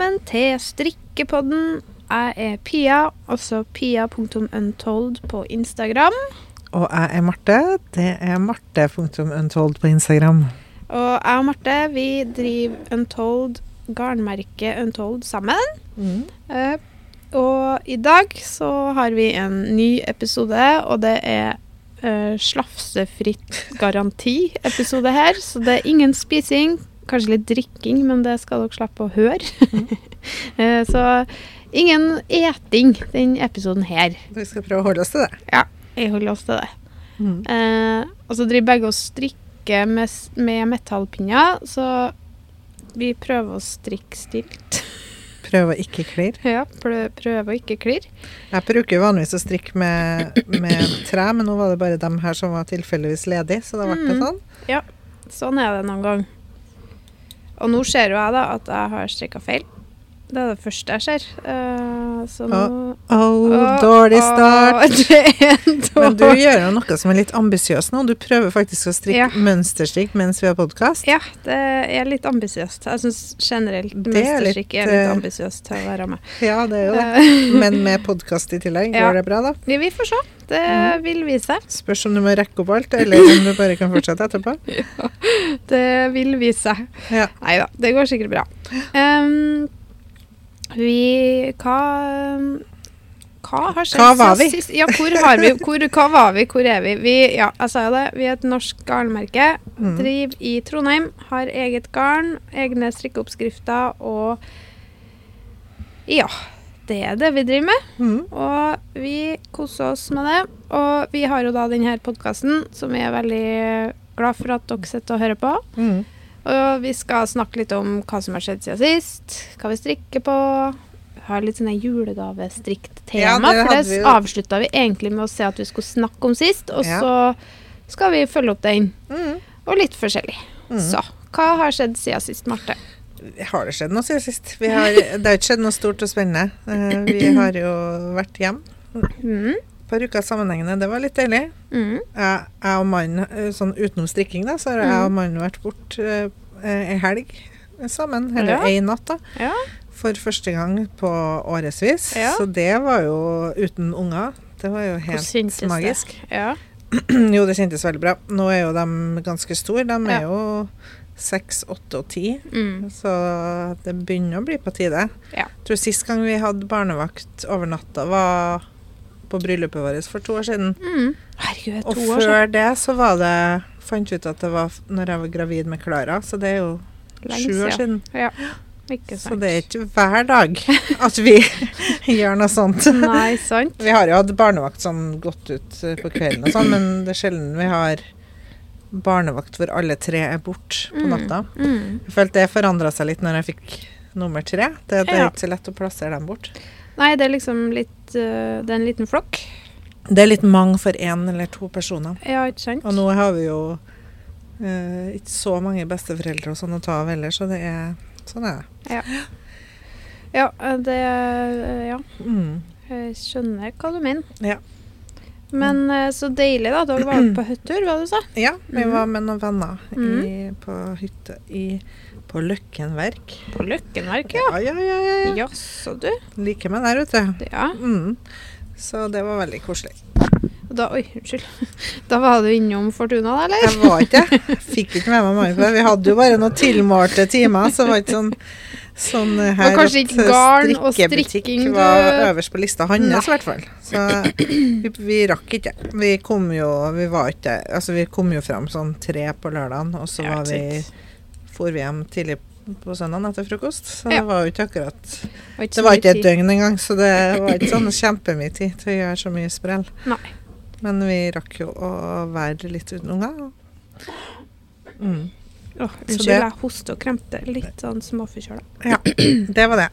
Velkommen til strikkepodden. Jeg er Pia, altså pia.untold på Instagram. Og jeg er Marte. Det er marte.untold på Instagram. Og jeg og Marte vi driver Untold, garnmerket Untold, sammen. Eh, og i dag så har vi en ny episode, og det er uh, slafsefritt garanti-episode her. Så det er ingen spising, kanskje litt drikking, men det skal dere slippe å høre. Eh, så ingen eting den episoden her. Vi skal prøve å holde oss til det. Ja, jeg holder oss til det. Eh, og så driver begge og strikker med, med metallpinner, så vi prøver å strikke stilt. Prøve å ikke klirre. ja, prø prøve å ikke klirre. Jeg bruker jo vanligvis å strikke med, med tre, men nå var det bare dem her som var tilfeldigvis ledige, så da ble det sånn. Ja, Sånn er det noen gang. Og nå ser jo jeg da at jeg har strikka feil. Det er det første jeg ser. Uh, så nå Oh, Å, dårlig å, start. det er Men du gjør jo noe som er litt ambisiøst nå. Du prøver faktisk å strikke Ja. mønsterstrikk mens vi har podkast. Ja, det er litt ambisiøst. Jeg syns generelt mønsterstrikk er litt, litt eh, ambisiøst til å være med. Ja, det er jo det. Men med podkast i tillegg, Ja. går det bra, da? vi vi får se. Det Mhm. vil vise seg. Spørs om du må rekke opp alt, eller om du bare kan fortsette etterpå. Ja, Det vil vise seg. Ja. Nei da, det går sikkert bra. Em, vi Hva hva har skjedd Hva var vi? Sist? Ja, hvor har vi hvor, Hva var vi? Hvor er vi? vi ja, jeg sa jo det. Vi er et norsk garnmerke. Mm. Driver i Trondheim. Har eget garn, egne strikkeoppskrifter og Ja. Det er det vi driver med. Mm. Og vi koser oss med det. Og vi har jo da denne podkasten, som vi er veldig glad for at dere sitter og hører på. Mm. Og vi skal snakke litt om hva som har skjedd siden sist, hva vi strikker på. Vi har litt sånne julegavestrikt-tema, Ja, for det vi avslutta vi egentlig med å se at vi skulle snakke om sist, og Ja. så skal vi følge opp den. Mm. Og litt forskjellig. Mm. Så hva har skjedd siden sist, Marte? Har det skjedd noe siden sist? Vi har, det har ikke skjedd noe stort og spennende. Eh, Vi har jo vært hjemme. Mm. Par uker sammenhengende. Det var litt deilig. Mm. Jeg, jeg og mannen, eh, sånn utenom strikking, da, så har jeg og mannen vært bort eh, ei helg sammen. Eller Ja. ei natt, da. Ja. For første gang på årevis. Ja. Så det var jo uten unger. Det var jo helt magisk. det? Ja. jo, det kjentes veldig bra. Nå er jo de ganske store. De Ja. er jo seks, åtte og ti. Mm. Så det begynner å bli på tide. Ja. Jeg tror sist gang vi hadde barnevakt over natta, var på bryllupet vårt for to år siden. Mm. Herregud, Og to år siden. før det så var det Fant ut at det var når jeg var gravid med Klara, så det er jo Lenge sju år siden. Ja. Ikke Så det er ikke hver dag at vi gjør noe sånt. Nei, sant? Vi har jo hatt barnevakt sånn gått ut eh, på kvelden og sånn, men det er sjelden vi har barnevakt hvor alle tre er borte på Mm. natta. Mm. Jeg følte det forandra seg litt når jeg fikk nummer tre. Det, det er ikke så lett å plassere dem bort. Nei, det er liksom litt uh, Det er en liten flokk. Det er litt mange for én eller to personer. Ja, ikke sant? Og nå har vi jo uh, ikke så mange besteforeldre og sånn å ta av heller, så det er sånn er det. Ja, ja det øh, Ja, Mm. jeg skjønner hva du mener. Ja. Men øh, så deilig, da. Dere var på hyttetur, hva du sa? Ja, vi var med noen venner i, Mhm. på hytte i, på Løkkenverk. På Løkkenverk, Ja, ja, ja. ja, ja. Jaså, du. Liker meg der, vet du. Ja. Mm. Så det var veldig koselig. Og Da, oi, unnskyld. Da var du innom Fortuna, da, eller? Jeg var ikke det. Fikk ikke med meg mange på det. Vi hadde jo bare noen tilmålte timer, så det var ikke sånn Sånn eh, her kanskje at ikke garn og strikkebutikk strikking var øverst på lista hans, i hvert fall. Så vi, vi rakk ikke. Vi kom jo Vi var ikke Altså, vi kom jo fram sånn tre på lørdagen, og så var vi for vi hjem tidlig på søndagen etter frokost. Så Ja. det var jo ikke akkurat Var ikke Det var ikke et døgn engang, så det var ikke sånn kjempemye tid til å gjøre så mye sprell. Nei. Men vi rakk jo å være litt uten unger. Mm. Oh, unnskyld, det- jeg hoster og kremter. Litt sånn småforkjøla. Ja, det var det.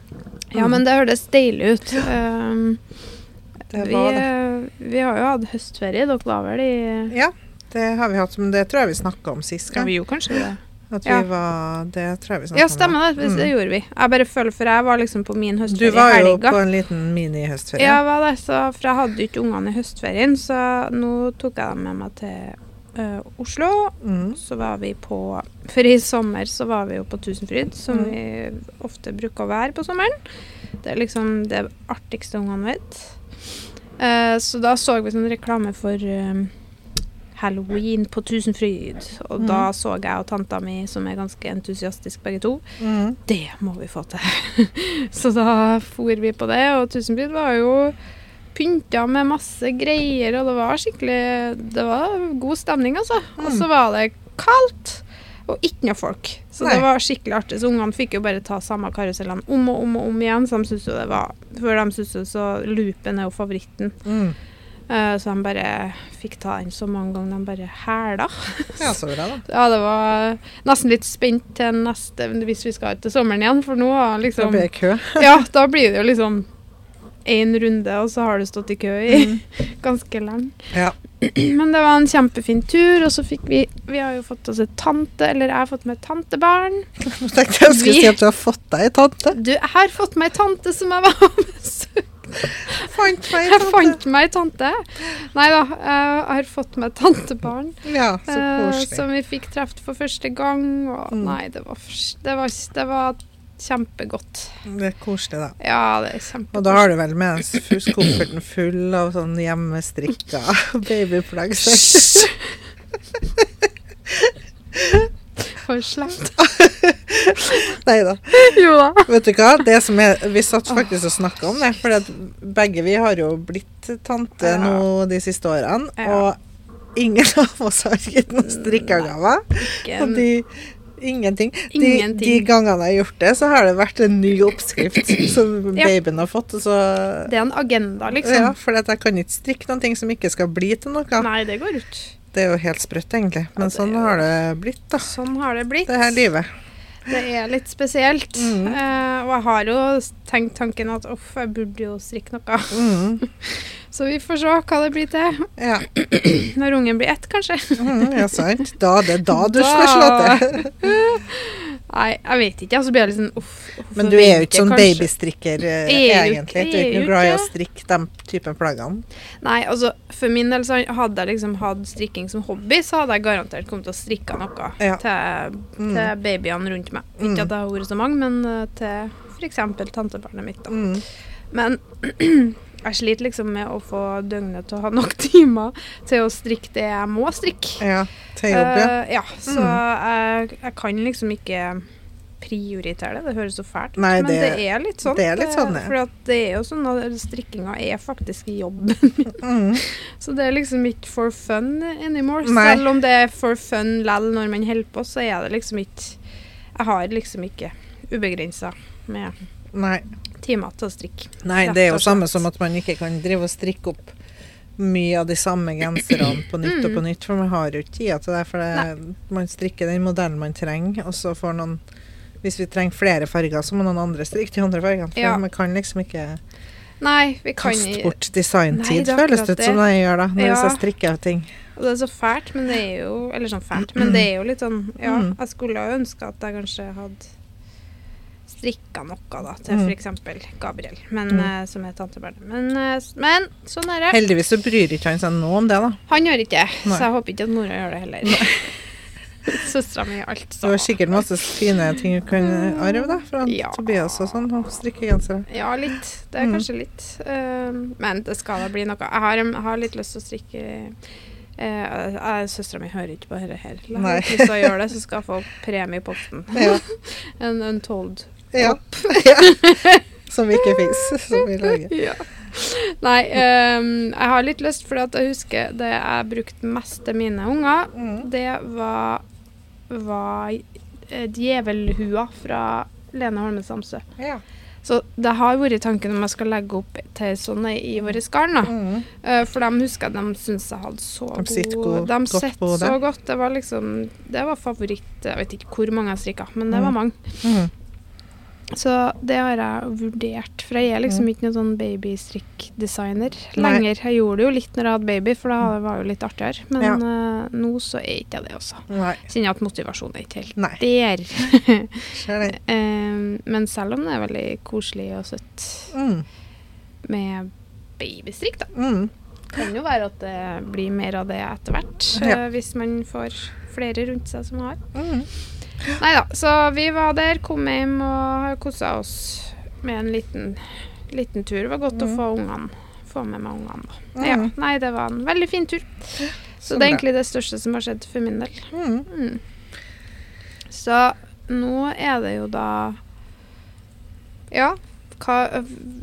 Ja, men det hørtes deilig ut. Um, Det vi, det. øh, vi har jo hatt høstferie. Dere var vel i Ja, det har vi hatt, men det tror jeg vi snakka om sist Ja, vi gjorde kanskje det. At vi ja. var Det tror jeg vi snakka Ja, stemmer det. Det Mm. gjorde vi. Jeg bare føler, for jeg var liksom på min høstferie. Du var jo helga. på en liten mini-høstferie. Ja, jeg var det, så, for jeg hadde jo ikke ungene i høstferien, så nå tok jeg dem med meg til ø, Oslo. Mm. Så var vi på For i sommer så var vi jo på Tusenfryd, som Mm. vi ofte bruker å være på sommeren. Det er liksom det artigste ungene vet. Uh, så da så vi sånn reklame for eh, Halloween på Tusenfryd. Og Mm. da så jeg og tanta mi, som er ganske entusiastiske begge to, Mm. det må vi få til. så da for vi på det, og Tusenfryd var jo pynta med masse greier, og det var skikkelig Det var god stemning, altså. Og så Mm. var det kaldt, og ikke noe folk. Så Nei. det var skikkelig artig. Så ungene fikk jo bare ta samme karusellene om og om og om igjen, så de syntes jo det var For de syntes jo så Loopen er jo favoritten. Mm. Eh, så de bare fikk ta den så mange ganger de bare hæla. Ja, så bra, da. Ja, det var nesten litt spent til neste hvis vi skal ut til sommeren igjen, for nå har Da liksom blir det kø. Ja, da blir det jo liksom én runde, og så har du stått i kø i Mm. ganske lenge. Ja. Men det var en kjempefin tur, og så fikk vi Vi har jo fått oss et tante, eller jeg har fått meg et tantebarn. Jeg tenkte jeg skulle Vi- si at du har fått deg ei tante. Du, jeg har fått meg ei tante som jeg var besøkte. Fant meg Jeg fant meg tante. Nei da, jeg har fått meg tantebarn. Ja, så eh, koselig. som vi fikk treffe for første gang. Og Mm. nei, det var, det var, det var kjempegodt. Det er koselig, da. Ja, det er kjempegodt. Og da har du vel med deg kofferten full av sånn hjemmestrikka babyplagg. Hysj! For slemt. Nei da. Vet du hva? Det som er, vi satt faktisk og snakka om det, for begge vi har jo blitt tante Ja. nå de siste årene. Ja. Og ingen av oss har gitt noen strikkegaver. Og de Ingenting. De, Ingenting. de gangene jeg har gjort det, så har det vært en ny oppskrift som Ja. babyen har fått. Så, Det er en agenda, liksom. ja, for jeg kan ikke strikke noen ting som ikke skal bli til noe. Nei, det går ut. Det er jo helt sprøtt, egentlig. Men ja, sånn har det blitt, da. Sånn har det blitt. Det her livet. Det er litt spesielt. Mm. Uh, og jeg har jo tenkt tanken at uff, jeg burde jo strikke noe. Mm. Så vi får se hva det blir til. Ja. Når ungen blir ett, kanskje. Mm, ja, sant. Da, det er da du skal slå til. Nei, jeg vet ikke. Altså blir jeg litt sånn uff. Men du er jo ikke sånn kanskje. babystrikker eh, egentlig. Du er ikke noe glad i å strikke den typen plaggene. Nei, altså for min del så hadde jeg liksom hatt strikking som hobby, så hadde jeg garantert kommet til å strikke noe Ja. til, Mm. babyene rundt meg. Mm. Ikke at jeg har vært så mange, men eh, til f.eks. tantebarnet mitt. da. Mm. Men jeg sliter liksom med å få døgnet til å ha nok timer til å strikke det jeg må strikke. Ja. Til jobb, ja. Uh, ja, så jeg, jeg kan liksom ikke prioritere det. Det høres så fælt ut, men det- det er litt sånn. det er litt sånn, ja. For at det er jo sånn at strikkinga er faktisk jobben. Mm. Så det er liksom ikke for fun anymore. Nei. Selv om det er for fun lell når man holder på, så er det liksom ikke Jeg har liksom ikke ubegrensa med Nei. Timer til å strikke. Nei, det er jo samme som at man ikke kan drive og strikke opp mye av de samme genserne på nytt og på Mm. nytt, for man har jo ikke tida til det. For det, man strikker den modellen man trenger, og så får noen Hvis vi trenger flere farger, så må noen andre strikke de andre fargene. For Ja. man kan liksom ikke Nei, vi kan kaste bort designtid, det føles det ut som det. jeg gjør da, når Ja. jeg strikker av ting. Og det er så fælt, men det er jo Eller sånn fælt, men det er jo litt sånn Ja, Mm. jeg skulle jo ønske at jeg kanskje hadde strikka noe, da, til Mm. f.eks. Gabriel, men, Mm. uh, som er tantebarnet. Men, uh, men sånn er det. Heldigvis så bryr ikke han seg noe om det, da. Han gjør ikke det, så jeg håper ikke at mora gjør det heller. Søstera mi gjør alt Det var sikkert masse fine ting du kan arve da, fra Ja. Tobias og sånn, og strikkegensere. Ja, litt. Det er Mm. kanskje litt. Uh, men det skal da bli noe. Jeg har, jeg har litt lyst til å strikke Eh, Søstera mi hører ikke på dette her. Hvis hun gjøre det, så skal hun få premie i posten. Ja. en untold Ja. Som ikke fins, som vi lager. Ja. Nei, um, jeg har litt lyst, for jeg husker det jeg brukte mest til mine unger, Mm. det var, var eh, djevelhua fra Lene Holme Samsø. Ja. Så det har vært tanken om jeg skal legge opp til sånne i våre garn. Mm. Uh, for de husker jeg de syns jeg hadde så De sitter god god- De sitter så det. godt. Det var liksom Det var favoritt Jeg vet ikke hvor mange jeg strikka, men det Mm. var mange. Mm. Så det har jeg vurdert. For jeg er liksom Mm. ikke noen sånn babystrikkdesigner lenger. Jeg gjorde det jo litt når jeg hadde baby, for da var det jo litt artigere. Men Ja. uh, nå så er ikke jeg det, altså. Nei. Kjenner at motivasjonen er ikke helt Nei. der. Eh, men selv om det er veldig koselig og søtt Mm. med babystrikk, da. Mm. Kan jo være at det blir mer av det etter hvert, Ja. uh, hvis man får flere rundt seg som har. Mm. Nei da, så vi var der, kom hjem og kosa oss med en liten, liten tur. Det var godt å Mm. få ungene få med meg ungene. Mm. Ja, nei, det var en veldig fin tur. Så, det er egentlig det største som har skjedd for min del. Mm. Mm. Så nå er det jo da Ja, hva,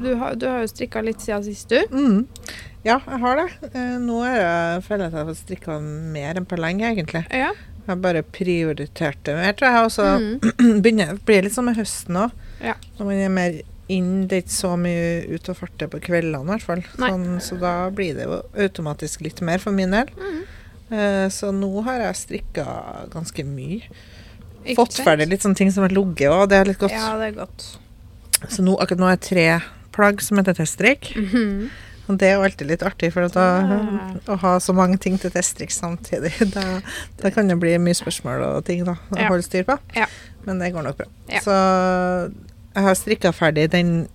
du, har, du har jo strikka litt siden sist, du. Mm. Ja, jeg har det. Eh, nå er jeg, føler jeg at jeg har strikka mer enn på lenge, egentlig. Ja. Jeg bare prioritert det mer, tror jeg. Og så Mm. begynner blir det litt sånn med høsten òg. Ja. Når man er mer inn, det er ikke så mye ut og farte på kveldene, i hvert fall. Sånn, så da blir det jo automatisk litt mer for min del. Mm. Uh, så nå har jeg strikka ganske mye. Ikke Fått ferdig litt sånne ting som har ligget òg, det er litt godt. Ja, det er godt. Så nå, akkurat nå er det tre plagg som heter teststrikk. Mhm. Og det er jo alltid litt artig, for da, ja. å ha så mange ting til testtriks samtidig, da, da kan det bli mye spørsmål og ting da, å Ja. holde styr på. Ja. Men det går nok bra. Så jeg har strikka ferdig den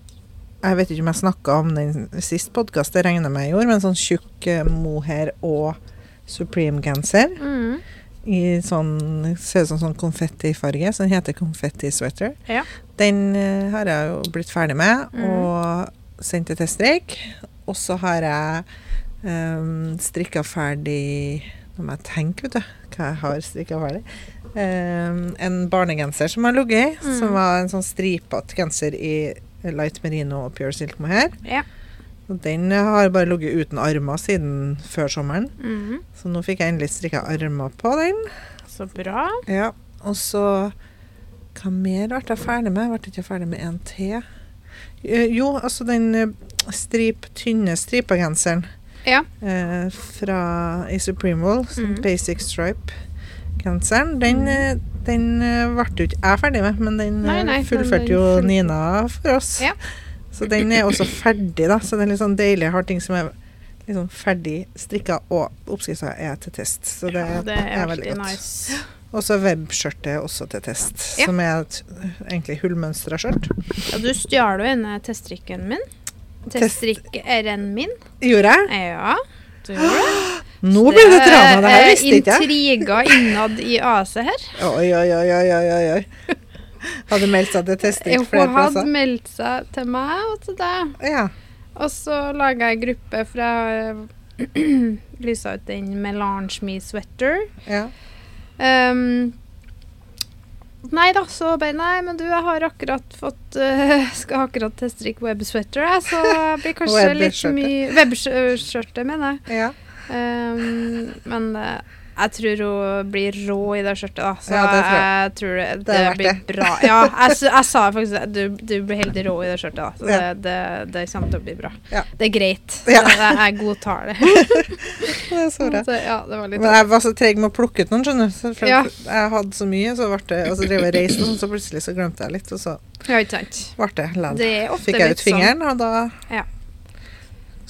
Jeg vet ikke om jeg snakka om den sist podkast, det regner med jeg gjorde, men sånn tjukk eh, mohair og Supreme-genser Mm. i sånn Ser ut som sånn konfettifarge, som heter Confetti Sweater. Ja. Den eh, har jeg jo blitt ferdig med Mm. og sendt til teststreik. Og så har jeg um, strikka ferdig Nå må jeg tenke, vet du, hva jeg har strikka ferdig. Um, en barnegenser som har ligget i, mm. som var en sånn stripete genser i light merino og pure silk mohair. Ja. Og den har bare ligget uten armer siden før sommeren. Mhm. Så nå fikk jeg endelig strikka armer på den. Så bra. Ja, og så Hva mer ble jeg ferdig med? Jeg ble ikke ferdig med en til. Eh, Jo, altså den eh, strip, tynne Ja. eh, fra i Supreme Wall, sånn Mhm. basic stripe-genseren, den, Mhm. den ble jo ikke jeg ferdig med, men den Nei, nei, fullførte jo den, Nina for oss. Ja. Så den er også ferdig, da. Så det er litt sånn deilig. Jeg har ting som er sånn ferdig strikka, og oppskrifta er til test. Så det, Ja, det er veldig godt. nice. Og så webskjørtet også til test, Ja. som er et egentlig hullmønstra skjørt. Ja, du stjal jo en teststrikken min. Test- Teststrikk-r-en min. Gjorde jeg? Ja. Du gjorde det. Nå blir det drama, det her visste ikke jeg. Intriger innad i AC her. Oi, oi, oi, oi, oi, oi. Hadde meldt seg til teststrikk Hun flere hadde plasser. meldt seg til meg og til deg. Ja. Og så laga jeg gruppe fra Lysa ut den Melange Me Sweater. ja. Um, nei da, så bare Nei, men du, jeg har akkurat fått uh, Skal akkurat teststrikke websweater, jeg, så det blir kanskje litt mye Webskjørte, mener jeg. ja. Um, men eh, jeg tror hun blir rå i det skjørtet, da. Så Ja, det tror jeg. jeg tror det, Det det, er blir det. bra. Ja, jeg, jeg sa faktisk det. Du, du blir helt rå i det skjørtet, da. Så Ja. det, det, kommer til å bli bra. Ja. Det er greit. Ja. Det, jeg godtar det. Det er så bra. Så, ja, det var litt Men jeg var så treg med å plukke ut noen, skjønner du. Ja. Jeg hadde så mye, så ble det Og så drev jeg reiste, og sånn, så plutselig så glemte jeg litt, og så Ja, ikke sant. ble det ofte Fikk jeg ut fingeren, og da Ja.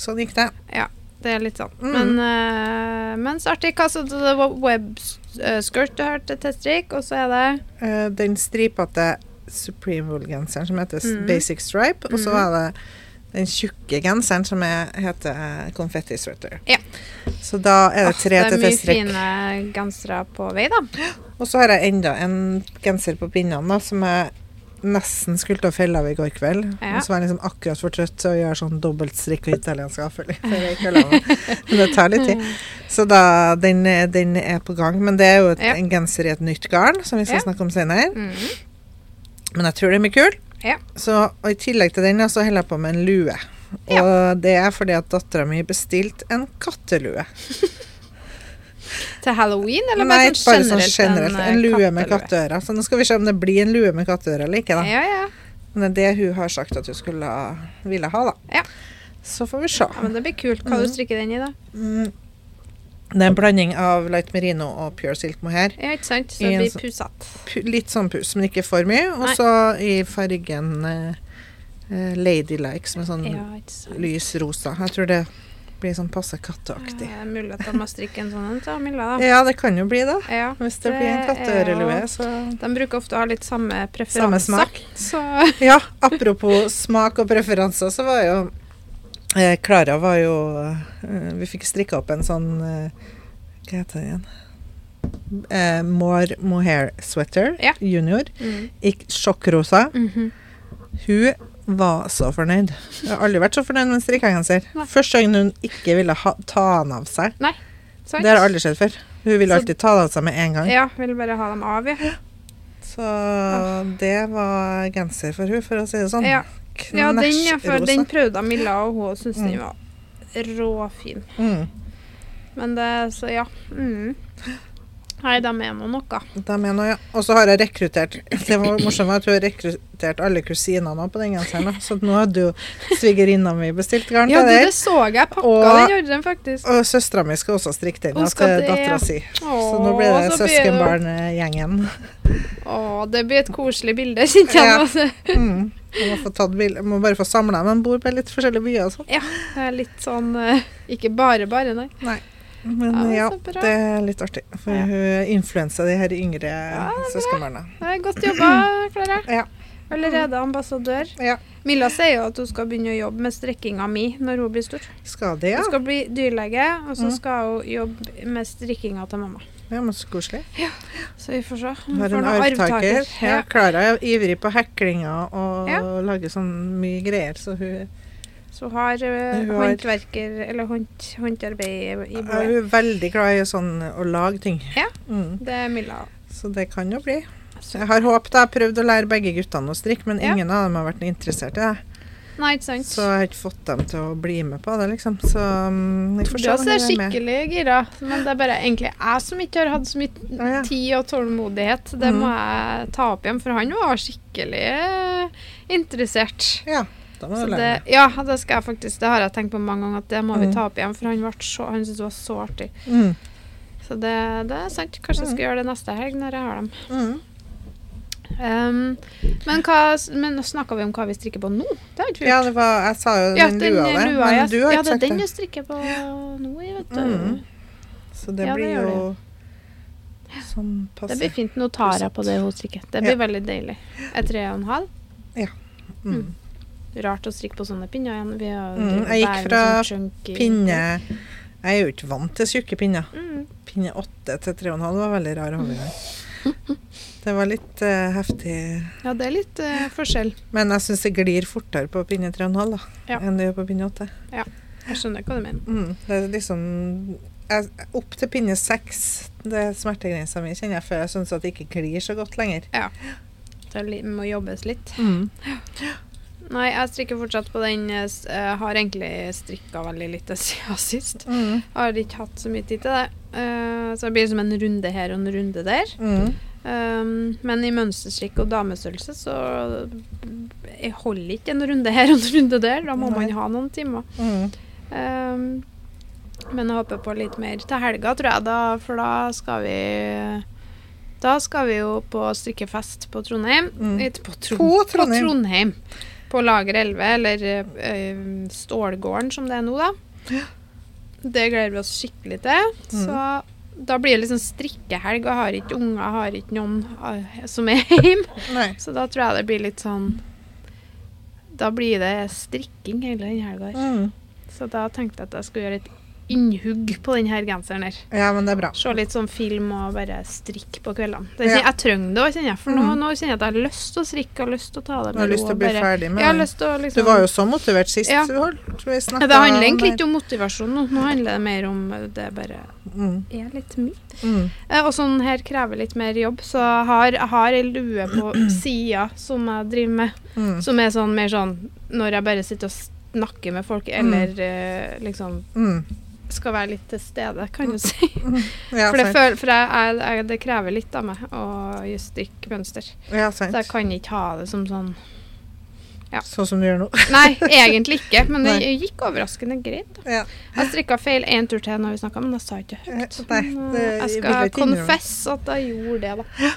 Sånn gikk det. sånn. Det er litt sånn. Mm. Men, uh, men så artig. Hva så det var webskirt du hørte teststrikk, og så er det uh, den stripete Supreme Wool-genseren som heter Mhm. Basic Stripe, og så er var det den tjukke genseren som er, heter Confetti Sweater. Ja. Så da er det tre til tre det er mye fine gensere på vei, da. Og så har jeg enda en genser på pinnene da, som jeg nesten skulle til å felle av i går kveld. Ja. Og så var jeg liksom akkurat for trøtt til å gjøre sånn dobbeltstrikk og italiensk. Men det tar litt tid. Så da, den, den er på gang. Men det er jo et, Ja. en genser i et nytt garn, som vi skal Ja. snakke om senere. Mhm. Men jeg tror det blir kul. Ja. Så og i tillegg til den, så holder jeg på med en lue. Og det er fordi at dattera mi bestilte en kattelue. Til halloween, eller Nei, bare sånn bare sånn generelt? generelt. eh, En lue med kattører. Så nå skal vi se om det blir en lue med katteører eller ikke, da. Ja, ja. Men det er det hun har sagt at hun skulle ville ha, da. Ja. Så får vi se. ja. Men det blir kult. Hva mm. du strikker den i, da? Mm. Det er en blanding av light merino og pure silk mohair. Ja, ikke sant? Så det en blir sånn- pusete. Pu- Litt sånn pus, men ikke for mye. Og så i fargen eh, eh, ladylike, som er sånn Ja, lys rosa. Jeg tror det blir sånn passe katteaktig. Ja, mulig at de må strikke en sånn en til Milla, da. Ja, det kan jo bli det. Ja. Hvis det, Det blir en katteørelue, så De bruker ofte å ha litt samme Samme smak. Så Ja, apropos smak og preferanser, så var jo Eh, var jo eh, Vi fikk strikka opp en sånn eh, Hva heter det igjen? Eh, More Mohair Sweater Ja. junior Mm. i sjokkrosa. Mhm. Hun var så fornøyd. Jeg har aldri vært så fornøyd med en strikkegenser. Første gangen hun ikke ville ha, ta den av seg. Sant? Det har aldri skjedd før. Hun ville alltid ta den av seg med en gang. Ja, ville bare ha dem av, ja. Så det var genser for hun, for å si det sånn. Ja, ja den, ja, for den prøvde Milla, og hun syntes den Mm. var råfin. Mm. Men det, så ja. Mm. Nei, de er nå noe. De er noe, ja. Og så har jeg rekruttert Det var morsomt at hun har rekruttert alle kusinene på den genseren. Så nå hadde jo svigerinna mi bestilt garn Ja, til du, der. det så jeg. Pakka Og- den ordren, faktisk. Og søstera mi skal også strikke den til ja. dattera si. Så nå blir det søskenbarngjengen. Å, det blir et koselig bilde, kjente jeg. Nå, Ja. Mm. Jeg må. Jeg må bare få samla dem. De bor på litt forskjellige byer. og sånn. Det er litt sånn eh, Ikke bare bare, nei. nei. Men Ja, ja, det er litt artig. For Ja. hun influenser de her yngre Ja, søskenbarna. Godt jobba, Klara. Ja. Allerede ambassadør. Ja. Milla sier jo at hun skal begynne å jobbe med strikkinga mi når hun blir stor. Skal det, ja? Hun skal bli dyrlege, og så Mm. skal hun jobbe med strikkinga til mamma. Ja, men Så koselig. Så vi får se. Hun har en arvtaker. Ja, Ja. Klara er ivrig på heklinga og Ja. lager sånn mye greier, så hun Så hun har eh, Hun har- håndverker, eller hånd, håndarbeid i er blodet. hun veldig glad i sånn å lage ting. Ja. Mm. Det er Milla. Så det kan jo bli. Jeg har håpet jeg har prøvd å lære begge guttene å strikke, men Ja. ingen av dem har vært interessert i det. Nei, ikke sant? Så jeg har ikke fått dem til å bli med på det, liksom. Så jeg se. Tobias om er er med. skikkelig gira, men det er bare egentlig jeg som ikke har hatt så mye tid og tålmodighet. Det må Mhm. jeg ta opp igjen, for han var skikkelig eh, interessert. Ja, må det, det. ja, det skal jeg faktisk. Det har jeg tenkt på mange ganger, at det må vi Mhm. ta opp igjen, for han, så, han syntes det var så artig. Mm. Så det, det er sant. Kanskje jeg skal gjøre det neste helg når jeg har dem. Mm. Um, men hva, men snakka vi om hva vi strikker på nå? Det har ikke vi Ja, det var, jeg sa jo Ja, den, lua der, men ja. du har ja, ikke det er den det. jeg strikker på nå, vet du. Mm. Så det Ja, blir det jo sånn Det blir fint. Nå tar jeg på det hun strikker. Det blir veldig deilig. Jeg er tre og en halv. Mm. Rart å strikke på sånne pinner igjen. Vi har Mm, jeg gikk fra Pinne Jeg er jo ikke vant til tjukke pinner. Mm. Pinne åtte til tre og en halv var veldig rar overgang. Det var litt uh, heftig. Ja, det er litt uh, forskjell. Men jeg syns det glir fortere på pinne tre og en halv da, Ja. enn det gjør på pinne åtte. Jeg skjønner hva du mener. Mm. Det er liksom jeg, Opp til pinne seks, det er smertegrensa mi, kjenner jeg, før jeg syns at det ikke glir så godt lenger. Ja. Det må jobbes litt. Mm. Nei, jeg strikker fortsatt på den. Jeg har egentlig strikka veldig lite siden sist. Mm. Har ikke hatt så mye tid til det. Eh, så det blir som en runde her og en runde der. Mm. Um, men i mønsterstrikk og damestørrelse så jeg holder ikke en runde her og en runde der. Da må Nei. man ha noen timer. Mm. Um, men jeg håper på litt mer til helga, tror jeg, da, for da skal vi Da skal vi jo på strikkefest på Trondheim. Mm. Eh, På, Tron På Trondheim. på Trondheim. På Lager 11, eller øh, Stålgården som det er nå, da. Det gleder vi oss skikkelig til. Mm. Så da blir det liksom strikkehelg, og har ikke unger, har ikke noen eh, som er hjemme. Så da tror jeg det blir litt sånn Da blir det strikking hele den helga. Mm. Så da tenkte jeg at jeg skulle gjøre et innhugg på den her genseren her. Ja, men det er bra. Se litt sånn film og bare strikke på kveldene. Det, Ja. Jeg trenger det òg, kjenner jeg. For nå, Mhm. nå kjenner jeg at jeg har lyst til å strikke og lyst til å ta det Du har med lyst ro til å og bli bare- ferdig med det. liksom Du var jo så motivert sist Ja. du holdt. Vi Det handler egentlig ikke om motivasjon nå. Nå handler det mer om det bare Mm. er litt mye. Mm. Eh, og sånn her krever litt mer jobb, så jeg har, jeg har ei lue på sida som jeg driver med, Mm. som er sånn mer sånn når jeg bare sitter og snakker med folk, eller eh, liksom Mm. Skal være litt til stede, kan du si. Ja, for det, føler, for jeg, jeg, jeg, det krever litt av meg å strikke mønster. Ja, Så jeg kan ikke ha det som sånn ja. Sånn som du gjør nå. Nei, egentlig ikke, men det Nei. gikk overraskende greit. Ja. Jeg strikka feil en tur til når vi snakka, men jeg sa ikke høyt. Eh, nei, det eh, jeg skal jeg ikke at jeg gjorde det, da.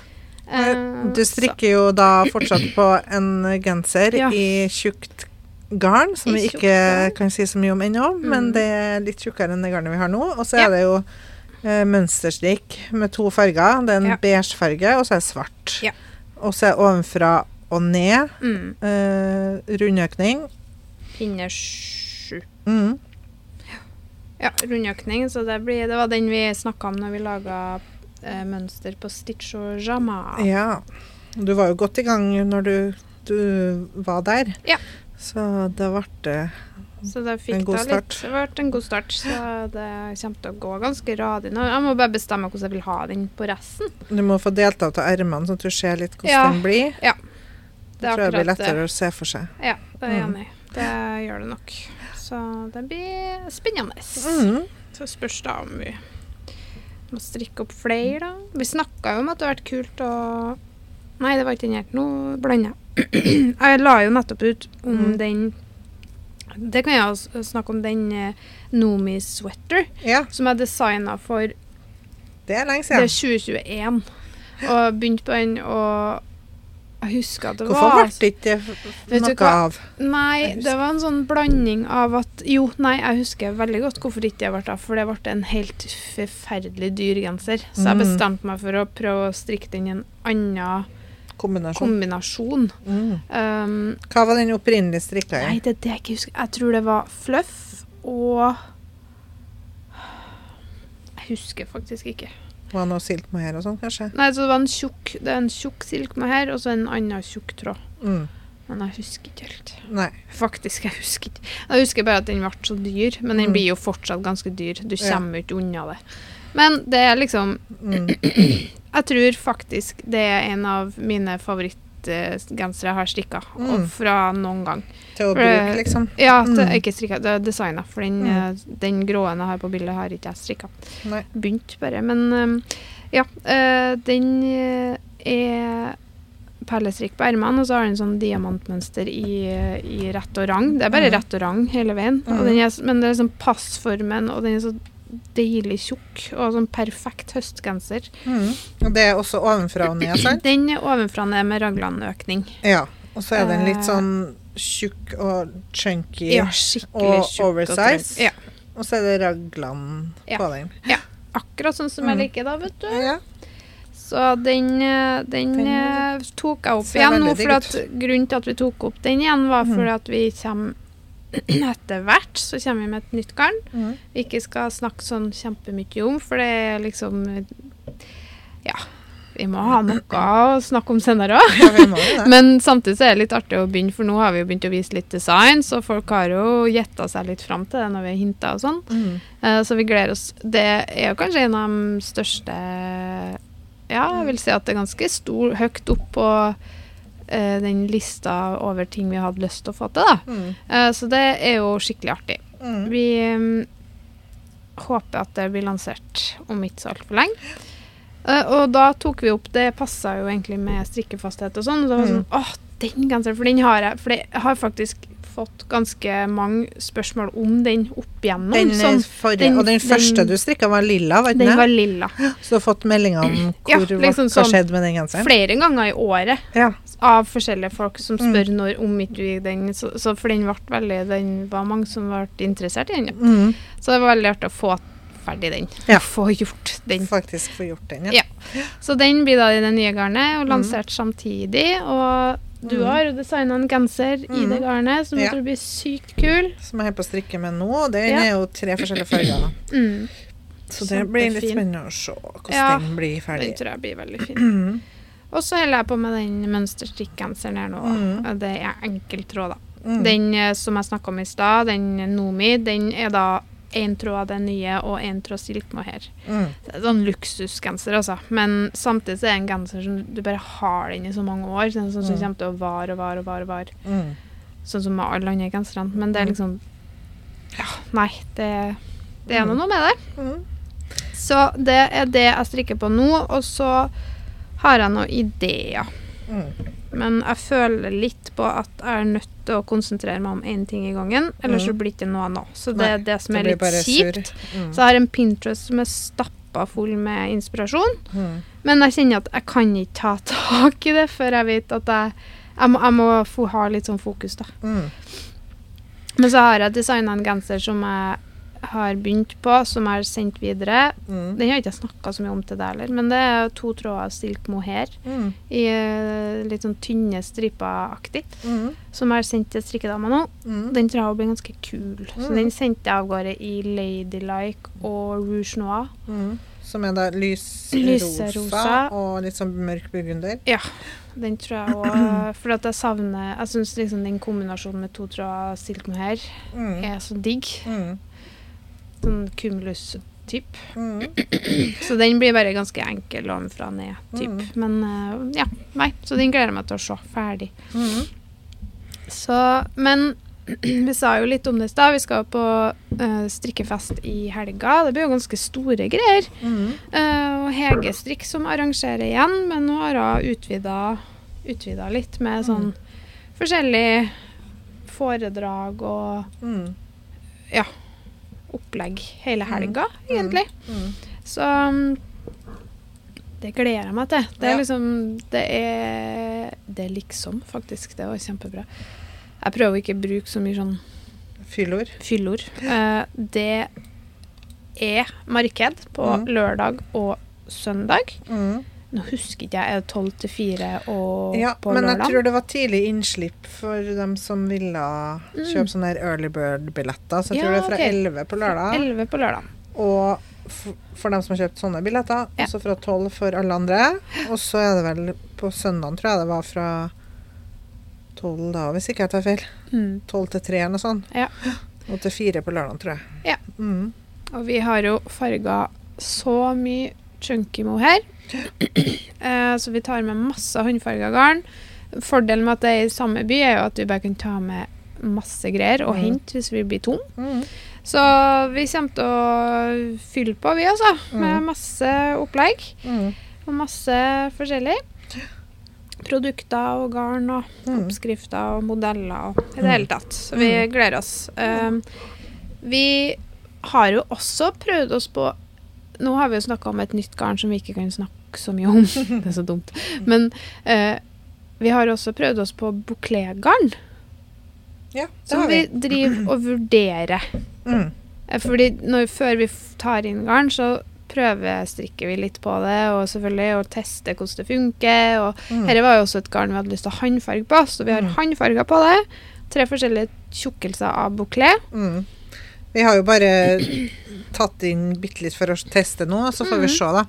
Eh, Du strikker jo da fortsatt på en genser i tjukt garn, som vi ikke kan si så mye om ennå, men Mm. det er litt tjukkere enn det garnet vi har nå. Og så Ja. er det jo eh, mønsterstrikk med to farger. Det er en Ja. beige farge, og så er det svart. Ja. Og så er det ovenfra og ned Mm. eh, rundøkning. Pinne sj- sju. Mm. Ja, rundøkning. Så det, blir, det var den vi snakka om når vi laga eh, mønster på Stitch og Jama. Ja. Du var jo godt i gang når du, du var der. Ja. Så det ble Så det fikk En god da litt, det ble en god start. Så det kommer til å gå ganske radig nå. Jeg må bare bestemme hvordan jeg vil ha den på resten. Du må få delt av til ermene, sånn at du ser litt hvordan Ja. den blir. Ja. Det tror jeg blir lettere å se for seg. Ja, det er jeg Mm. enig i. Det gjør det nok. Så det blir spennende. Mm. Så spørs det om vi må strikke opp flere, da. Vi snakka jo om at det hadde vært kult å Nei, det var ikke den her. Nå blander jeg. jeg la jo nettopp ut om Mm. den Det kan jeg snakke om den eh, Nomi sweater Ja, som jeg designa for det er lenge det er 2021. Og begynte på den, og jeg husker at det Hvorfor var ble det ikke noe av? Nei, det var en sånn blanding av at Jo, nei, jeg husker veldig godt hvorfor ikke det ble av. For det ble en helt forferdelig dyr genser. Så jeg Mm. bestemte meg for å prøve å strikke den i en annen Kombinasjon. kombinasjon. Mm. Um, Hva var den opprinnelige strikka i? nei, det er det jeg ikke husker. Jeg tror det var fluff og Jeg husker faktisk ikke. Var det noe silkmohair og sånn, kanskje? Nei, så det var en tjukk Det er en tjukk silkemohair og så en annen tjukk tråd. Mm. Men jeg husker ikke helt. Nei. Faktisk, jeg husker ikke. Jeg husker bare at den ble så dyr, men den Mm. blir jo fortsatt ganske dyr. Du kommer jo ikke unna det. Men det er liksom Mm. Jeg tror faktisk det er en av mine favorittgensere jeg har strikka, Mm. fra noen gang. Til å bruke, liksom. Ja, til, Mm. ikke strikka, det er designa, for den, Mm. eh, den gråen jeg har på bildet, har ikke jeg strikka. Begynt bare. Men eh, ja, eh, den er perlestrikk på ermene, og så har den sånn diamantmønster i, i rett og rang. Det er bare Mm. rett og rang hele veien. Mm. Er, men det er sånn passformen, og den er så deilig tjukk, og sånn perfekt høstgenser. Mm. Og det er også ovenfra og ned, sant? Den er ovenfra ned med raglanøkning. Ja. Og så er den litt Eh. sånn tjukk og chunky, Ja, og oversize. Og, Ja, og så er det raglan Ja. på den. Ja. akkurat sånn som Mm. jeg liker da, vet du. Ja. Så den, eh, den, Den eh, tok jeg opp igjen nå. For grunnen til at vi tok opp den igjen, var Mhm. fordi at vi kommer etter hvert så kommer vi med et nytt garn. Mm. Vi ikke skal snakke sånn kjempemye om, for det er liksom Ja. Vi må ha noe å snakke om senere òg. Ja. Men samtidig så er det litt artig å begynne, for nå har vi jo begynt å vise litt design, så folk har jo gjetta seg litt fram til det når vi har hinta og sånn. Mm. Uh, så vi gleder oss. Det er jo kanskje en av de største Ja, jeg vil si at det er ganske stor, høyt opp på eh, den lista over ting vi hadde lyst til å få til. da. Mm. Eh, så det er jo skikkelig artig. Mm. Vi mm, håper at det blir lansert om ikke så altfor lenge. Eh, og da tok vi opp Det passa jo egentlig med strikkefasthet og sånn. Og så var det Mm. sånn Åh, den genseren! For den har jeg For det har faktisk fått ganske mange spørsmål om den opp igjennom. Den, sånn, forrige, den- og den, den- første du strikka, var lilla, var den var lilla. Så du har fått meldinger om Ja, liksom hva sånn. skjedde med den genseren? Flere ganger i året Ja. av forskjellige folk som Mm. spør når om ikke gikk den så, så for den ble veldig Den var mange som ble interessert i den. Mm. Så det var veldig artig å få ferdig den. Ja. Få gjort den. Faktisk få gjort den, ja. Ja. Så den blir da i det nye garnet, og Mm. lansert samtidig. Og du Mm. har jo designa en genser i Mm. det garnet som jeg Ja. tror blir sykt kul. Som jeg er på å strikke med nå. Den Ja. er jo tre forskjellige farger. Mm. Så det blir litt spennende å se hvordan Ja, den blir Den ferdig. tror jeg blir veldig fin. Og så holder jeg på med den mønsterstrikkgenseren her nå. Mm. Det er enkeltråd, da. Mm. Den eh, som jeg snakka om i stad, den Nomi, den er da én tråd av det nye og én tråd silkemohair. Mm. Sånn luksusgenser, altså. Men samtidig så er det en genser som du bare har den i så mange år. Sånn som Mm. kommer til å vare og vare og vare. vare. Mm. Sånn som med alle andre genserne. Men det er Mm. liksom Ja, nei. Det, det er Mm. noe med det. Mm. Så det er det jeg strikker på nå. Og så har jeg noen ideer. Mm. Men jeg føler litt på at jeg er nødt til å konsentrere meg om én ting i gangen. Ellers Mm. så blir det ikke noe annet. Så det Nei, er det som er litt kjipt. Mm. Så jeg har en Pinterest som er stappa full med inspirasjon. Mm. Men jeg kjenner at jeg kan ikke ta tak i det før jeg vet at jeg Jeg må, jeg må få ha litt sånn fokus, da. Mm. Men så har jeg designa en genser som jeg har begynt på, som jeg har sendt videre. Mm. Den har jeg ikke snakka så mye om til deg heller, men det er to tråder silk mohair Mm. i eh, litt sånn tynne striper-aktig, Mm. som jeg har sendt til strikkedama nå. Mm. Den tror jeg blir ganske kul, så Mm. den sendte jeg av gårde i Ladylike og Rouge Noir. Mm. Som er da lysrosa og litt sånn mørk burgunder. Ja. Den tror jeg òg For at jeg savner Jeg syns liksom den kombinasjonen med to tråder silk mohair Mm. er så digg. Mm. Sånn cumulus-typ. Mm. Så den blir bare ganske enkel ovenfra og ned, typ. Mm. Men eh, ja, nei. Så den gleder jeg meg til å se ferdig. Mm. Så, men vi sa jo litt om det i stad. Vi skal på uh, strikkefest i helga. Det blir jo ganske store greier. Mm. Uh, og Hege Strikk som arrangerer igjen, men nå har hun utvida, litt med sånn forskjellig foredrag og Mm. Opplegg hele helga, Mm. egentlig. Mm. Så mm, det gleder jeg meg til. Det er liksom Det er Det er liksom, faktisk. Det var kjempebra. Jeg prøver ikke å bruke så mye sånn Fyllord. fyllord. Uh, det er marked på Mm. lørdag og søndag. Mm. Nå husker ikke jeg, er det tolv til fire og Ja, på men jeg tror det var tidlig innslipp for dem som ville kjøpe sånne early bird-billetter. Så jeg Ja, tror det er fra ok. 11 på lørdag. Elleve på lørdag. Og for dem som har kjøpt sånne billetter, Ja. også fra 12 for alle andre. Og så er det vel på søndag, tror jeg det var fra 12 da, hvis ikke jeg tar feil. Mm. 12 til 3 eller noe sånt. Ja. Og til 4 på lørdag, tror jeg. Ja. Mm. Og vi har jo farga så mye chunky mohair. Eh, så vi tar med masse håndfarga garn. Fordelen med at det er i samme by, er jo at vi bare kan ta med masse greier og Mm. hente hvis vi blir tom. Mm. Så vi kommer til å fylle på, vi altså. Med Mm. masse opplegg. Mm. Og masse forskjellig. Produkter og garn og Mm. oppskrifter og modeller og i det hele tatt. Så vi gleder oss. Um, vi har jo også prøvd oss på Nå har vi jo snakka om et nytt garn som vi ikke kan snakke så mye om. det er så dumt. Men eh, vi har også prøvd oss på bouclé-garn, Ja, som vi vi. driver og vurderer. Mm. Eh, Fordi når, før vi tar inn garn, så prøvestrikker vi litt på det, og selvfølgelig og tester hvordan det funker. Og Mm. dette var jo også et garn vi hadde lyst til å håndfarge på, så vi har Mm. håndfarga på det. Tre forskjellige tjukkelser av bouclé. Mm. Vi har jo bare tatt inn bitte litt for å teste noe, så får vi Mm. se, da.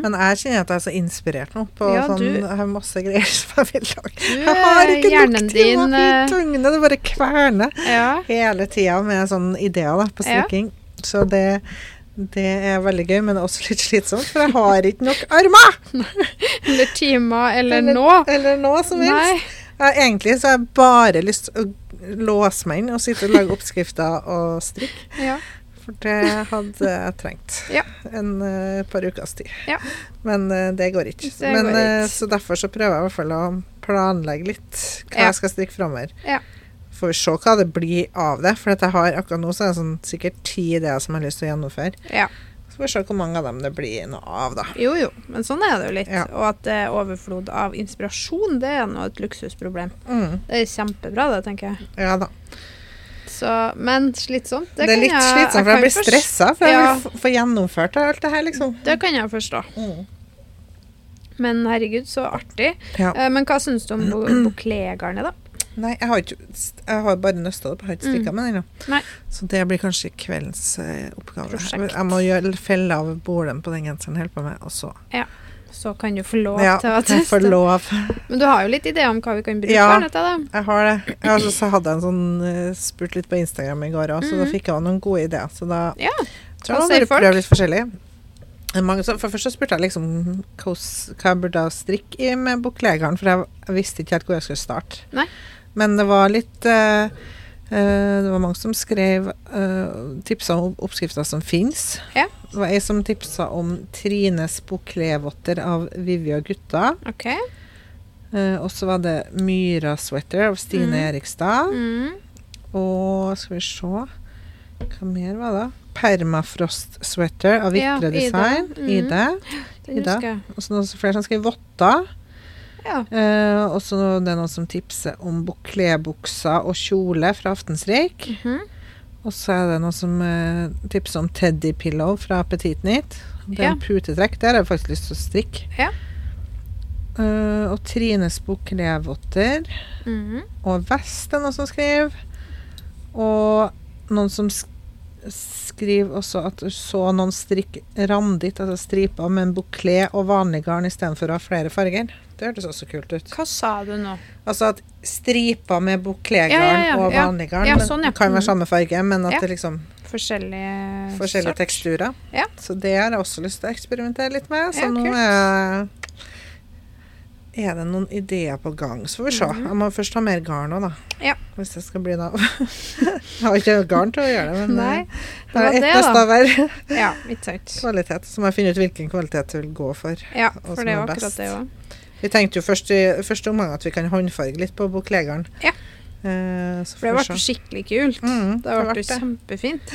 Men jeg kjenner at jeg er så inspirert nå på Ja, sånn Jeg har masse greier som jeg vil lage. Jeg har ikke nok til å eh, i tungene. Det bare kverner Ja. hele tida med sånne ideer da, på Ja. strikking. Så det, det er veldig gøy, men også litt slitsomt, for jeg har ikke nok armer! Eller timer, eller Eller- nå. Eller nå som helst. Nei. Egentlig så har jeg bare lyst til å låse meg inn og sitte og lage oppskrifter og strikke. Ja. For det hadde jeg trengt. Ja. En uh, par ukers tid. Ja. Men uh, det går ikke. Det Men, går ikke. ikke. så derfor så prøver jeg i hvert fall å planlegge litt hva jeg skal strikke framover. Ja. Får vi se hva det blir av det. For at jeg har akkurat nå så er det sånn, sikkert ti ideer som jeg har lyst til å gjennomføre. ja. Får vi se hvor mange av dem det blir noe av, da. Jo, jo. Men sånn er det jo litt. Ja. Og at det er overflod av inspirasjon, det er nå et luksusproblem. Mm. Det er kjempebra, det, tenker jeg. Ja da. Så, men slitsomt. Det, det er litt jeg- slitsomt, for jeg jeg blir stressa. For jeg Ja. vil få gjennomført alt det her, liksom. Det kan jeg forstå. Mm. Men herregud, så artig. Ja. Eh, men hva syns du om bo- bouclé-garnet, da? Nei, jeg har ikke Jeg har bare nøsta det opp. Jeg har ikke strikka Mm. med den ennå. Så det blir kanskje kveldens eh, oppgave. Prosjekt. Jeg må gjøre felle av bålen på den genseren jeg holder på med, og så Så kan du få lov Ja, til å jeg får lov. Men du har jo litt ideer om hva vi kan bruke Ja. den til, da. Jeg har det. Jeg har så hadde jeg en sånn uh, spurt litt på Instagram i går òg, så da Mhm. fikk jeg noen gode ideer. Så da Ja. tror jeg jeg må litt forskjellig. Mange, for først så spurte jeg liksom hva jeg burde strikke i med buklegarn, for jeg visste ikke helt hvor jeg skulle starte. Nei. Men det var litt eh, eh, Det var mange som skrev uh, tipsa om oppskrifter som fins. Ja. Det var ei som tipsa om Trines buklevotter av Vivi og gutta. Okay. Eh, og så var det Myra Sweater av Stine Mm. Erikstad. Mm. Og skal vi se Hva mer var det? Permafrost Sweater av Ja, Vitre Ida. Design. Mm. Ida. Ida. Og så noen flere som skrev votter. Ja. Eh, og så det er noen som tipser om buklébukser og kjole fra Aftensrik. Mm -hmm. Og så er det noen som eh, tipser om Teddy Pillow fra Petit. Det er Ja. en putetrekk. Der har jeg faktisk lyst til å strikke. Ja. Eh, og Trines buklévotter. Mm -hmm. Og Vest er noen som skriver. Og noen som sk skriver også at du så noen strikke randitt, altså striper med en bukle og vanlig garn istedenfor å ha flere farger. Det hørtes også kult ut. Hva sa du nå? Altså at striper med bouclé-garn Ja, og vanlig garn sånn, det kan være Mhm. samme farge, men at det liksom Forskjellige forskjellige teksturer. Ja. Så det har jeg også lyst til å eksperimentere litt med. Så nå er, er det noen ideer på gang. Så får vi se. Mhm. Jeg må først ha mer garn òg, da. Ja. Hvis det skal bli noe Jeg har ikke garn til å gjøre det, men Nei, eh, det det var er ett det, da. hver Ja, kvalitet. Så må jeg finne ut hvilken kvalitet du vil gå for. Ja, for det er akkurat det òg. Vi tenkte jo først i første omgang at vi kan håndfarge litt på bouclé-garn. Ja. Eh, så For det har ble skikkelig kult. Mm, Det ble kjempefint.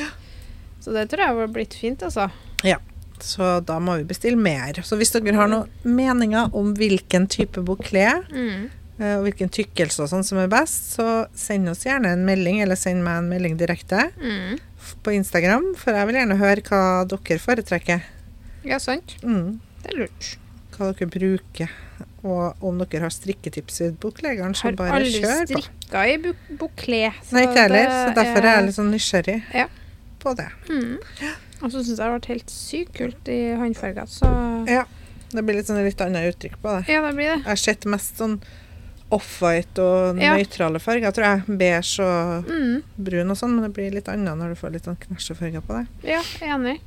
Så det tror jeg har blitt fint, altså. Ja. Så da må vi bestille mer. Så hvis dere har noen meninger om hvilken type bouclé Mm. eh, og hvilken tykkelse og sånn som er best, så send oss gjerne en melding, eller send meg en melding direkte Mm. på Instagram, for jeg vil gjerne høre hva dere foretrekker. Ja, sant. Mm. Det er lurt. Hva dere bruker. Og om dere har strikketips i bouclé-garn, så bare kjør på. strikka i buk bukle. Nei, ikke heller, så derfor er jeg litt sånn nysgjerrig Ja. på det. Mm. Og så syns jeg det har vært helt sykt kult i håndfarger. Så Ja. Det blir litt sånn litt annet uttrykk på det. ja, det blir det. Jeg har sett mest sånn off-white og Ja. nøytrale farger, tror jeg. Beige og Mm. brun og sånn, men det blir litt annet når du får litt sånn knæsjefarger på det. Ja, enig.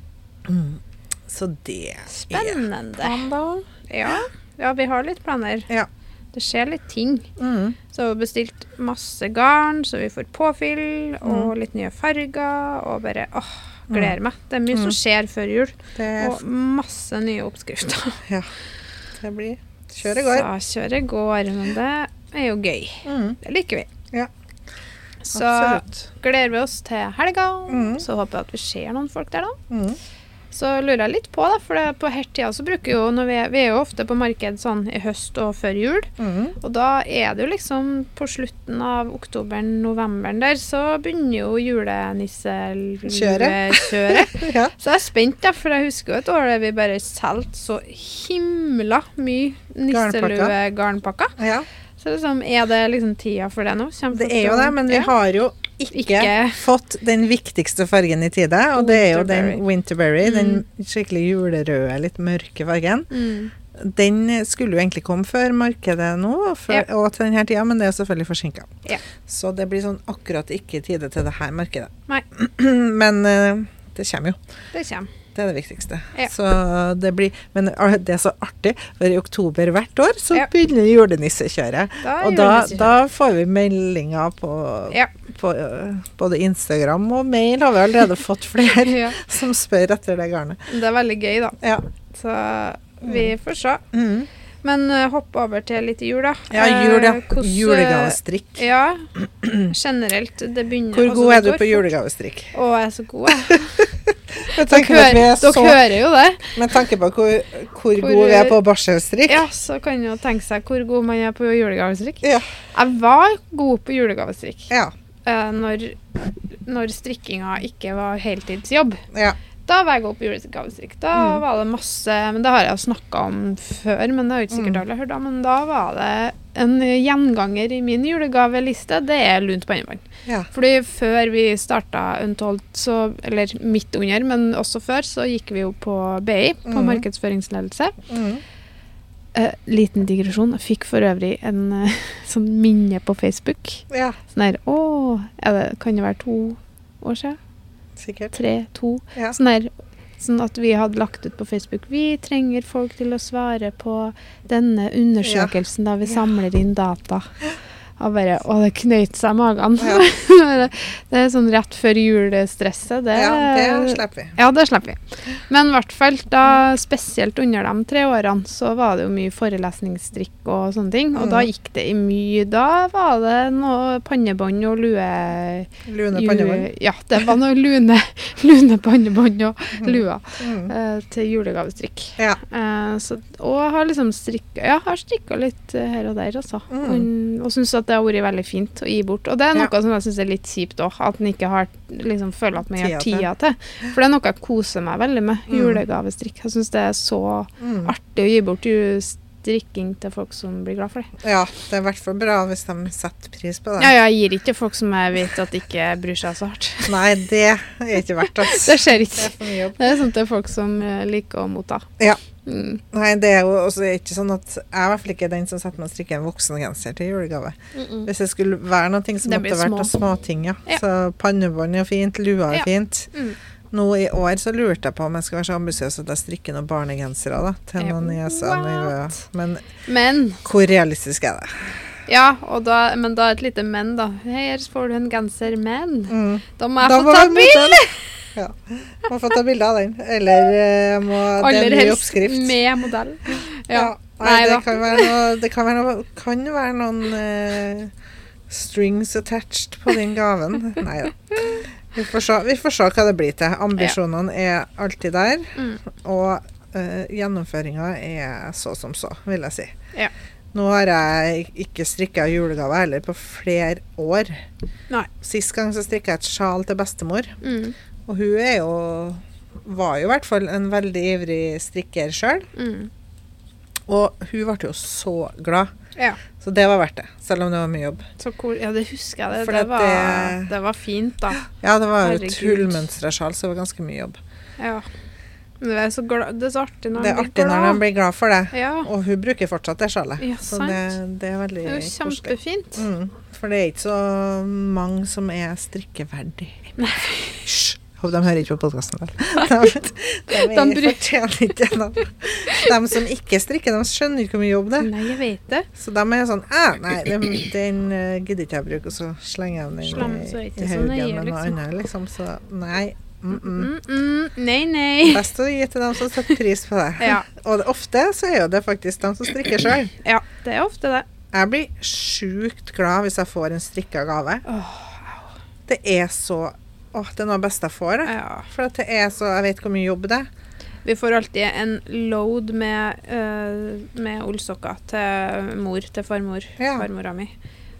Så det Spennende. er Spennende. Ja. Ja, vi har litt planer. Ja. Det skjer litt ting. Mm. Så vi har bestilt masse garn, så vi får påfyll, og Mm. litt nye farger, og bare åh, gleder meg. Det er mye Mm. som skjer før jul, er- og masse nye oppskrifter. ja. det blir Kjøret går. Så kjøret går, men det er jo gøy. Mm. Det liker vi. Ja. Så Absolutt. gleder vi oss til helga. Mm. Så håper jeg at vi ser noen folk der, da. Mm. Så lurer jeg litt på, da, for det, på hertida så bruker jo når vi, vi er jo ofte på marked sånn i høst og før jul. Mm. Og da er det jo liksom på slutten av oktoberen-novemberen der, så begynner jo julenissekjøret. Ja. Så jeg er spent, da, for jeg husker jo et år der vi bare solgte så himla mye nisselue-garnpakker. ja. Så liksom, er det liksom tida for det nå? Kjempe Det er jo det, men vi har jo ikke, Ikke- fått den viktigste fargen i tide, og det er jo den Winterberry, den Mm. skikkelig julerøde, litt mørke fargen. Mm. Den skulle jo egentlig komme før markedet nå, før, Ja. og til denne tida, men det er selvfølgelig forsinka. Ja. Så det blir sånn akkurat ikke tide til det her markedet. Nei. men eh, det kommer jo. Det kommer. Det er det viktigste. Ja. Så det blir, men det er så artig, for i oktober hvert år så Ja. begynner julenissekjøret. Og da, da får vi meldinger på, Ja. på både Instagram og mail. Har vi allerede fått flere som spør etter det garnet. Det er veldig gøy, da. Ja. Så vi får se. Mm. Men uh, hopp over til litt jul, da. Ja, jul, ja. Uh, Julegavestrikk. Ja, generelt. Det begynner Hvor god er du på julegavestrikk? Å, jeg er så god, jeg. Dere, hører, er så, dere hører jo det. med tanke på hvor, hvor Hvor- gode vi er på barselstrikk. Ja, så kan jo tenke seg hvor god man er på julegavestrikk. Ja. Jeg var god på julegavestrikk Ja. eh, når, når strikkinga ikke var heltidsjobb. ja. Da var jeg god på julegavestrikk. Da Mm. var det masse Men det har jeg jo snakka om før, men det har jo ikke sikkert Mm. alle hørt om. Men da var det en gjenganger i min julegaveliste. Det er lunt pannebånd. ja. Fordi før vi starta Untold, så Eller midt under, men også før, så gikk vi jo på BI, på mm. markedsføringsledelse. Mm. Uh, liten digresjon. Jeg fikk for øvrig en uh, sånn minne på Facebook. ja. Sånn her Å, det, kan det være to år siden? Sikkert. Tre? To? Ja. Sånn her Sånn at vi hadde lagt ut på Facebook Vi trenger folk til å svare på denne undersøkelsen da vi samler inn data. Og bare Å, det knøyt seg i magen. Ja. det er sånn rett før julestresset. Det, ja, det slipper vi. ja, det slipper vi. Men i hvert fall da, spesielt under de tre årene, så var det jo mye forelesningsdrikk og sånne ting. Og Mm. da gikk det i mye Da var det noe pannebånd og lue... Lune pannebånd. Ja, det var noe lune, lune pannebånd og lua Mm. eh, til julegavestrikk. Ja. Eh, så, og har liksom strikka Ja, har strikka litt her og der, altså. Og, og syns at det har vært veldig fint å gi bort. Og det er noe Ja. som jeg syns er litt kjipt òg, at en ikke har liksom føler at man har Tida til. For det er noe jeg koser meg veldig med. Mm. Julegavestrikk. Jeg syns det er så Mm. artig å gi bort ju- strikking til folk som blir glad for det. Ja, det er i hvert fall bra hvis de setter pris på det. Ja, jeg gir ikke til folk som jeg vet at ikke bryr seg så hardt. Nei, det er ikke verdt det. Det skjer Det ikke. er mye jobb. Det er sånt til folk som eh, liker å motta. Ja. Mm. Nei, det er jo også ikke sånn at jeg er i hvert fall ikke den som setter meg og strikker en voksengenser til julegave. Hvis det skulle være noe som Det måtte blir vært små. småting, ja. Ja. Så pannebånd er fint, lua er Ja. fint. Nå i år så lurte jeg på om jeg skal være så ambisiøs at jeg strikker noen barnegensere da, til Eh, noen nieser og nevøer. Men Men hvor realistisk er det? ja, da, men da et lite men, da. Her får du en genser, men Mm. da må jeg Da få ta bilde! Ja. Må få ta bilde av den. Eller eh, jeg må Det er Aller oppskrift. ny helst med modell. Ja. Nei, Nei det kan noe Det kan være, noe, kan være noen eh, strings attached på den gaven. Nei da. Vi får, se, vi får se hva det blir til. Ambisjonene er alltid der. Mm. Og uh, gjennomføringa er så som så, vil jeg si. Ja. Nå har jeg ikke strikka julegave heller på flere år. Nei. Sist gang så strikka jeg et sjal til bestemor. Mm. Og hun er jo var jo i hvert fall en veldig ivrig strikker sjøl. Mm. Og hun ble jo så glad. Ja. Så det var verdt det, selv om det var mye jobb. Så cool. Ja, det husker jeg. Det, det, var, det- var fint, da. Ja, det var jo hullmønstra sjal, så det var ganske mye jobb. Ja. Men det er så, glad, det er så artig når Det er man blir artig når han blir glad for det. Ja, Og hun bruker fortsatt det sjalet. Ja, så sant. det, det er veldig koselig. kjempefint. Mm. For det er ikke så mange som er strikkeverdig. Nei. Hysj! Håper de hører ikke på podkasten. De, de, De fortjener ikke det. De som ikke strikker, de skjønner ikke hvor mye jobb det er. Nei, jeg vet det. Så de er sånn «Æ, Nei, den, den eh, gidder ikke jeg bruke, og så slenger jeg den i, er i haugen med noe liksom. annet, liksom. Så nei. Mm -mm. Mm, mm, nei, nei. Best å gi til dem som setter pris på det. Ja. Og det, ofte så er jo det faktisk dem som strikker sjøl. ja, det er ofte det. Jeg blir sjukt glad hvis jeg får en strikka gave. Oh. Det er så Åh, det er noe av det beste jeg får. Jeg. ja. For det er så Jeg vet hvor mye jobb det er. Vi får alltid en load med, uh, med ullsokker til mor, til farmor, Ja. farmora mi.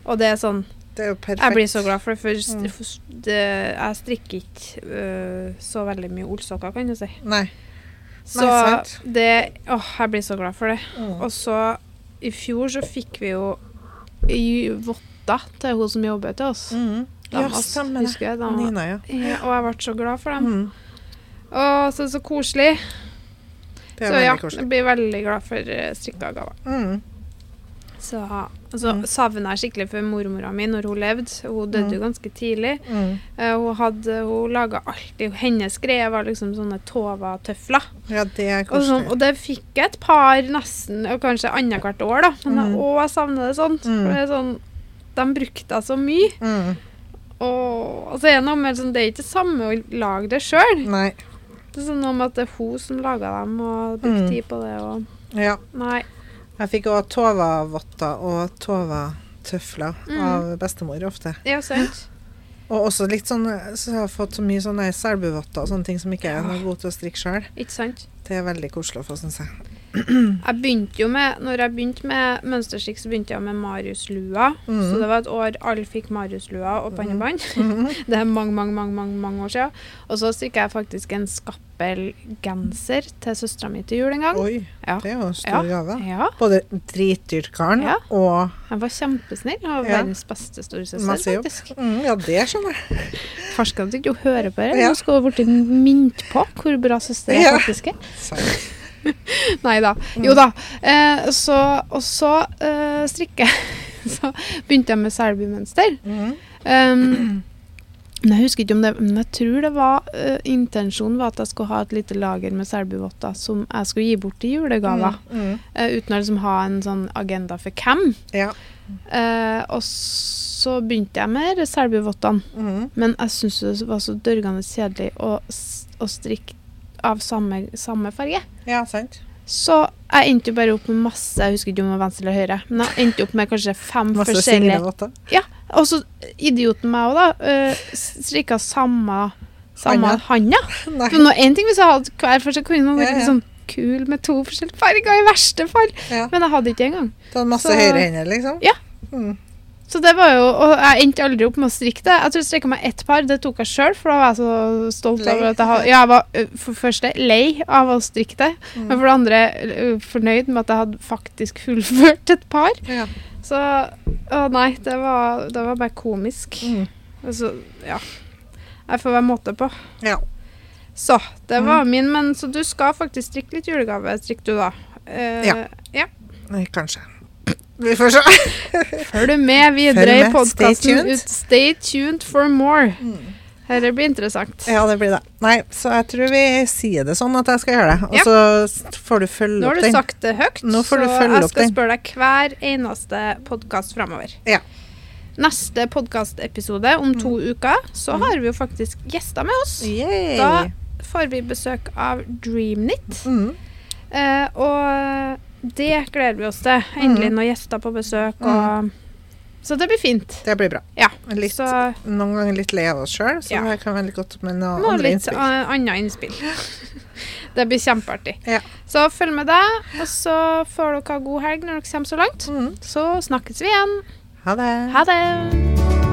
Og det er sånn Det er jo perfekt. Jeg blir så glad for det, for Mm. for det, jeg strikker ikke uh, så veldig mye ullsokker, kan du si. Nei. Så Nei, sant. det Åh, jeg blir så glad for det. Mm. Og så, i fjor så fikk vi jo votter til hun som jobber til oss. Mm. De Ja, stemmer det. Husker jeg, de Nina, ja. ja, og jeg ble så glad for dem. Mm. Å, så, så koselig. Så ja, koselig. jeg blir veldig glad for uh, strikka gaver. Mm. Så, og så Mm. savna jeg skikkelig for mormora mi når hun levde. Hun døde jo ganske tidlig. Mm. Eh, hun hadde, hun laga alltid Hennes greie var liksom sånne Tova-tøfler. Ja, det er Og, sånn, og det fikk jeg et par nesten, og kanskje annethvert år, da. Men Mm. å, jeg savner det. Mm. For det er sånn de brukte jeg så mye. Mm. Og, altså, er noe med sånn, det er ikke det samme å lage det sjøl. Det er sånn noe med at det er hun som laga dem, og brukte Mm. tid på det. Og, Ja. nei. Jeg fikk òg Tova-votter og Tova-tøfler Mm. av bestemor ofte. Ja, sant. Og også litt sånn Så jeg har fått så mye sånne selbuvotter og sånne ting som ikke er noe god til å strikke sjøl. Det er veldig koselig å få, syns jeg. Jeg begynte jo med, når jeg begynte med mønsterstrikk, så begynte jeg med Marius-lua. Mm. Så det var et år alle fikk Marius-lua og pannebånd. Mm. Det er mange, mange, mange, mange, mange år siden. Og så strikka jeg faktisk en skappelgenser til søstera mi til jul en gang. Oi, Ja. det er jo en stor gave. Ja, Både dritdyrt garn og Han var kjempesnill. Og Ja. verdens beste storesøster, faktisk. mm, Ja, det skjønner jeg. At du ikke hører på det. Nå skal hun bli minnet på hvor bra søster jeg faktisk er. Sant. Nei da. Jo da. Eh, så, og så eh, strikke. så begynte jeg med selbymønster. Mm. Um, men jeg husker ikke om det Men jeg tror det var uh, intensjonen var at jeg skulle ha et lite lager med selbuvotter som jeg skulle gi bort til julegaver. Mm, mm. Uh, uten å liksom ha en sånn agenda for hvem. Ja. Uh, og så begynte jeg med selbuvottene. Mm. Men jeg syntes det var så dørgende kjedelig å, å strikke av samme, samme farge. ja, sant. Så jeg endte jo bare opp med masse Jeg husker ikke om det var venstre eller høyre, men jeg endte opp med kanskje fem Masse forskjellige. Ja, og så idioten meg òg, da. Uh, strikka samme samme Handa. For nå, en ting hvis jeg hadde hver for seg, kunne man vært Ja, ja. sånn kul med to forskjellige farger, i verste fall. Ja. Men jeg hadde ikke engang. Du hadde masse Så- høyrehender, liksom? Ja. Mm. Så det var jo Og jeg endte aldri opp med å strikke det. Jeg tror jeg strikka meg ett par. Det tok jeg sjøl, for da var jeg så stolt Lei. over at jeg hadde Ja, jeg var for det første lei av å strikke det, Mm. men for det andre fornøyd med at jeg hadde faktisk fullført et par. Ja. Så Å nei, det var, det var bare komisk. Mm. Altså, ja. Jeg får være måte på. ja. Så, det var Mm. min, men så du skal faktisk strikke litt julegave, strikker du da? Eh, Ja. ja. kanskje. Vi får se. Følg med videre Følg i med. podkasten. Stay tuned. Stay tuned for more. Dette blir interessant. Ja, det blir det. Nei, så jeg tror vi sier det sånn at jeg skal gjøre det. Og Ja. så får du følge Nå har du sagt det høyt, Nå får du så jeg skal den. spørre deg hver eneste podkast framover. Ja. Neste podkastepisode om to uker, så Mm. har vi jo faktisk gjester med oss. Yay. Da får vi besøk av Dreamknit. Mm. Eh, og det gleder vi oss til. Endelig Mm. noen gjester på besøk. Og, Så det blir fint. Det blir bra. Ja. Litt, Så noen ganger litt lei av oss sjøl, så Ja. det kan litt godt med noen noe andre litt innspill. uh, annet innspill. det blir kjempeartig. Ja. Så følg med deg, og så får dere ha god helg når dere kommer så langt. Mm. Så snakkes vi igjen. Ha det. Ha det!